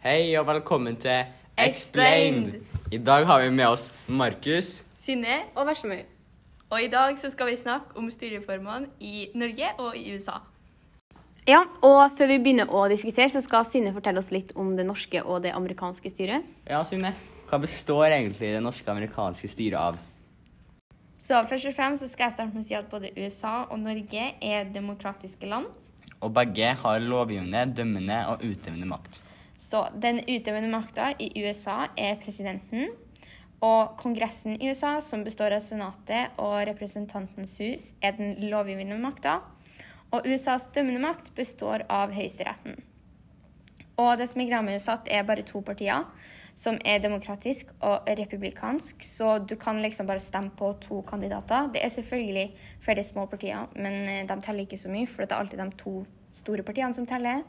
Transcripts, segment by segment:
Hei og velkommen til Explained. I dag har vi med oss Markus. Synne og Veslemøy. Og i dag så skal vi snakke om styreformene i Norge og i USA. Ja, og før vi begynner å diskutere, så skal Synne fortelle oss litt om det norske og det amerikanske styret. Ja, Synne. Hva består egentlig det norske og amerikanske styret av? Så først og fremst så skal jeg starte med å si at både USA og Norge er demokratiske land. Og begge har lovgivende, dømmende og utøvende makt. Så den utøvende makta i USA er presidenten. Og kongressen i USA, som består av senatet og representantens hus, er den lovgivende makta. Og USAs dømmende makt består av høyesteretten. Og det som er greia med USA, er bare to partier, som er demokratisk og republikansk. Så du kan liksom bare stemme på to kandidater. Det er selvfølgelig flere små partier, men eh, de teller ikke så mye, for det er alltid de to store partiene som teller.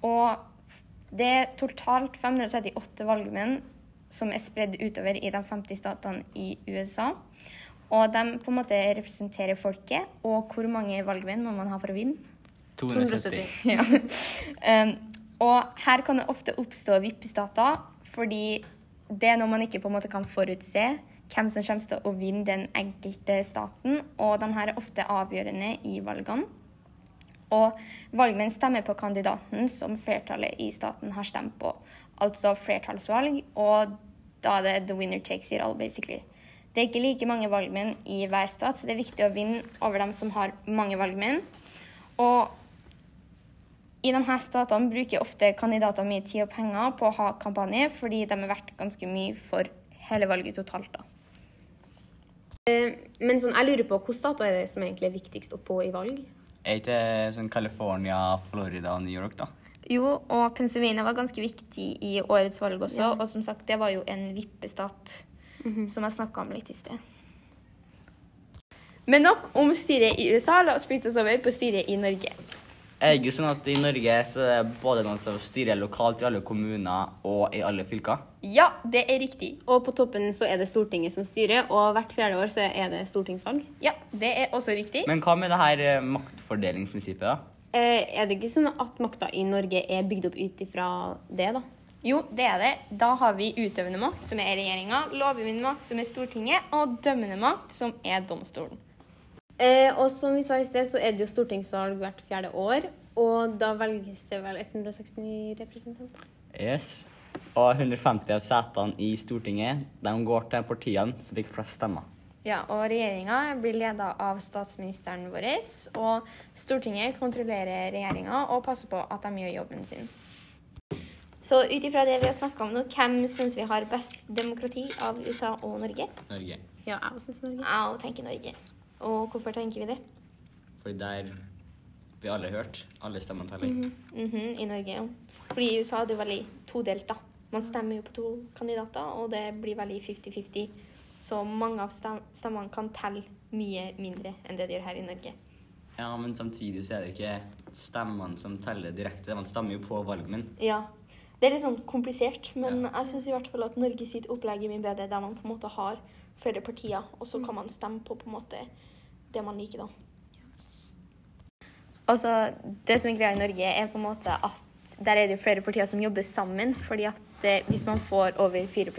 Og det er totalt 538 valgmenn som er spredd utover i de 50 statene i USA. Og de på en måte representerer folket. Og hvor mange valgmenn må man ha for å vinne? 270. Ja. Um, og her kan det ofte oppstå vippestater, fordi det er noe man ikke på en måte kan forutse hvem som kommer til å vinne den enkelte staten. Og de her er ofte avgjørende i valgene. Og valgmenn stemmer på kandidaten som flertallet i staten har stemt på. Altså flertallsvalg, og da er det the winner takes it all, basically. Det er ikke like mange valgmenn i hver stat, så det er viktig å vinne over dem som har mange valgmenn. Og i de her statene bruker ofte kandidater mye tid og penger på å ha kampanje, fordi de er verdt ganske mye for hele valget totalt. da. Men sånn, jeg lurer på, hvilke stater er det som egentlig er viktigst å få i valg? Er ikke sånn California, Florida og New York, da? Jo, og Pennsylvania var ganske viktig i årets valg også. Og som sagt, det var jo en vippestat, som jeg snakka om litt i sted. Men nok om styret i USA. La oss flytte oss over på styret i Norge. Jeg Er jo sånn at i Norge så er det både noen som styrer lokalt i alle kommuner og i alle fylker? Ja, det er riktig. Og på toppen så er det Stortinget som styrer, og hvert fjerde år så er det stortingsvalg. Ja, det er også riktig. Men hva med det her eh, maktfordelingsprinsippet, da? Eh, er det ikke sånn at makta i Norge er bygd opp ut ifra det, da? Jo, det er det. Da har vi utøvende makt, som er regjeringa, lovgivende makt, som er Stortinget, og dømmende makt, som er domstolen. Eh, og som vi sa i sted, så er det jo stortingsvalg hvert fjerde år. Og da velges det vel 169 representanter. Yes. Og 150 av setene i Stortinget de går til partiene som fikk flest stemmer. Ja, og regjeringa blir leda av statsministeren vår, og Stortinget kontrollerer regjeringa og passer på at de gjør jobben sin. Så ut ifra det vi har snakka om nå, hvem syns vi har best demokrati av USA og Norge? Norge. Ja, jeg syns Norge. Jeg tenker Norge. Og hvorfor tenker vi det? Fordi der vi alle hørt. Alle stemmene teller. Mhm, I Norge, ja. Fordi i USA er det jo veldig todelt, da. Man stemmer jo på to kandidater, og det blir veldig 50-50. Så mange av stemmene kan telle mye mindre enn det de gjør her i Norge. Ja, men samtidig så er det ikke stemmene som teller direkte. Man stemmer jo på valgmenn. Ja. Det er litt sånn komplisert, men jeg syns i hvert fall at Norge sitt opplegg er mye bedre, der man på en måte har flere partier, og så kan man stemme på på en måte det man liker, da. Altså, det som er greia i Norge, er på en måte at der er det jo flere partier som jobber sammen, fordi at eh, hvis man får over 4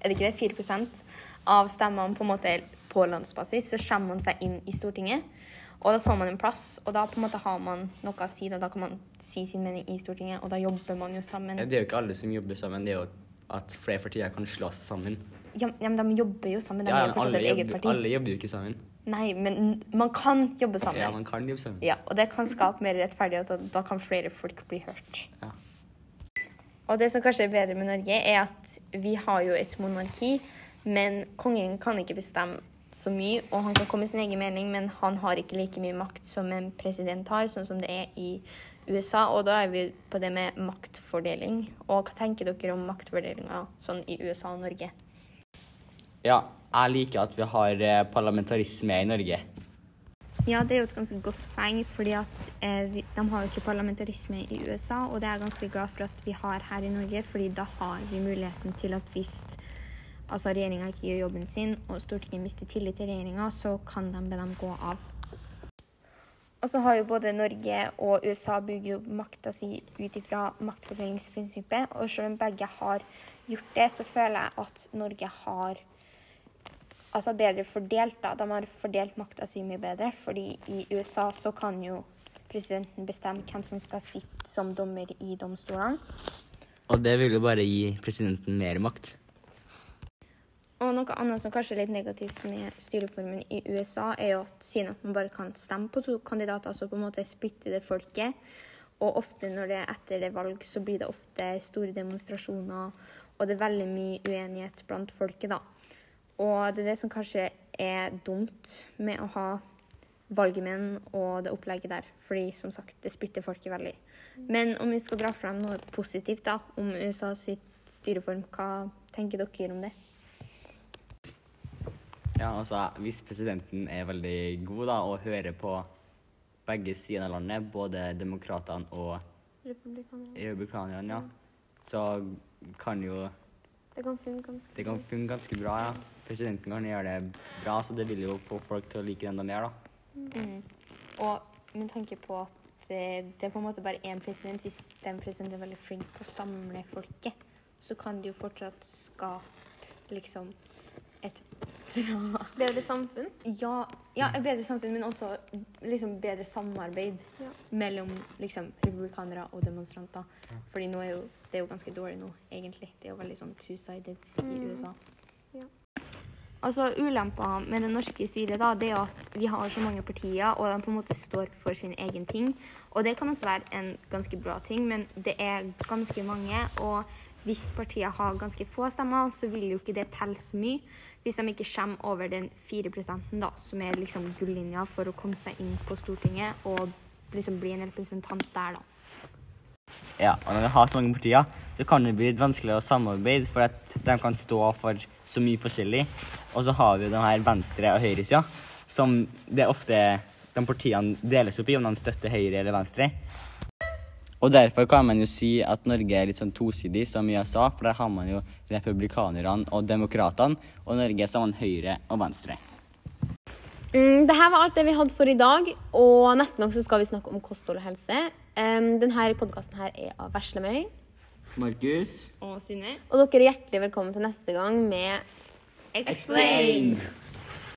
er det ikke det, 4% av stemmene på en måte på landsbasis, så kommer man seg inn i Stortinget. Og da får man en plass, og da på en måte har man noe å si. Da, da kan man si sin mening i Stortinget, og da jobber man jo sammen. Det er jo ikke alle som jobber sammen, det er jo at flere partier kan slås sammen. Ja, ja, men de jobber jo sammen. De Ja, er jo fortsatt et eget parti. alle jobber jo ikke sammen. Nei, men man kan jobbe sammen. Ja, man kan jobbe sammen. Ja, og det kan skape mer rettferdighet, og da kan flere folk bli hørt. Ja. Og det som kanskje er bedre med Norge, er at vi har jo et monarki, men kongen kan ikke bestemme så mye, og han kan komme med sin egen mening, men han har ikke like mye makt som en president har, sånn som det er i USA. Og da er vi på det med maktfordeling. Og hva tenker dere om maktfordelinga sånn i USA og Norge? Ja, jeg liker at vi har eh, parlamentarisme i Norge. Ja, det er jo et ganske godt poeng, fordi at eh, vi, de har jo ikke parlamentarisme i USA, og det er jeg ganske glad for at vi har her i Norge, fordi da har vi muligheten til at hvis altså regjeringa ikke gjør jobben sin, og Stortinget mister tillit til regjeringa, så kan de be dem gå av. Og så har jo både Norge og USA bygd opp makta si ut ifra maktfordelingsprinsippet. Og selv om begge har gjort det, så føler jeg at Norge har altså bedre fordelt. da. De har fordelt makta si mye bedre. fordi i USA så kan jo presidenten bestemme hvem som skal sitte som dommer i domstolene. Og det vil jo bare gi presidenten mer makt. Og noe annet som kanskje er litt negativt med styreformen i USA, er jo at siden at man bare kan stemme på to kandidater, så på en måte splitter det folket. Og ofte når det er etter det valg, så blir det ofte store demonstrasjoner, og det er veldig mye uenighet blant folket, da. Og det er det som kanskje er dumt med å ha valgmenn og det opplegget der. Fordi som sagt, det splitter folket veldig. Men om vi skal dra fram noe positivt da, om USA sitt styreform, hva tenker dere om det? Ja, altså, Hvis presidenten er veldig god da, og hører på begge sider av landet, både demokratene og republikanerne, ja, så kan jo Det kan funke ganske det kan funke ganske bra. ja. Presidenten kan gjøre det bra, så det vil jo få folk til å like det enda mer. da. Mm. Og med tanke på at eh, det er på en måte bare én president, hvis den presidenten er veldig flink på å samle folket, så kan det jo fortsatt skape liksom et bra Bedre samfunn. Ja, ja et bedre samfunn, men også liksom bedre samarbeid Ja. mellom liksom republikanere og demonstranter. Fordi nå er jo, det er jo ganske dårlig nå, egentlig. Det er jo veldig sånn two-sided i Mm. USA. Ja. Altså, Ulempa med det norske styret da, det er jo at vi har så mange partier, og de på en måte står for sin egen ting. Og det kan også være en ganske bra ting, men det er ganske mange. Og hvis partier har ganske få stemmer, så vil jo ikke det telle så mye. Hvis de ikke kommer over den 4 da, som er liksom gullinja for å komme seg inn på Stortinget og liksom bli en representant der, da. Ja, og når vi har så mange partier, så kan det bli vanskelig å samarbeide, for at de kan stå for så mye forskjellig. Og så har vi jo den her venstre- og høyresida, som det er ofte de partiene deles opp i, om de støtter høyre eller venstre. Og derfor kan man jo si at Norge er litt sånn tosidig som i USA, for der har man jo republikanerne og demokratene, og Norge så har man høyre og venstre. Mm, det her var alt det vi hadde for i dag, og neste gang så skal vi snakke om kosthold og helse. Um, denne podkasten her er av Veslemøy, Markus? Og Synne? og dere er hjertelig velkommen til neste gang med Explain!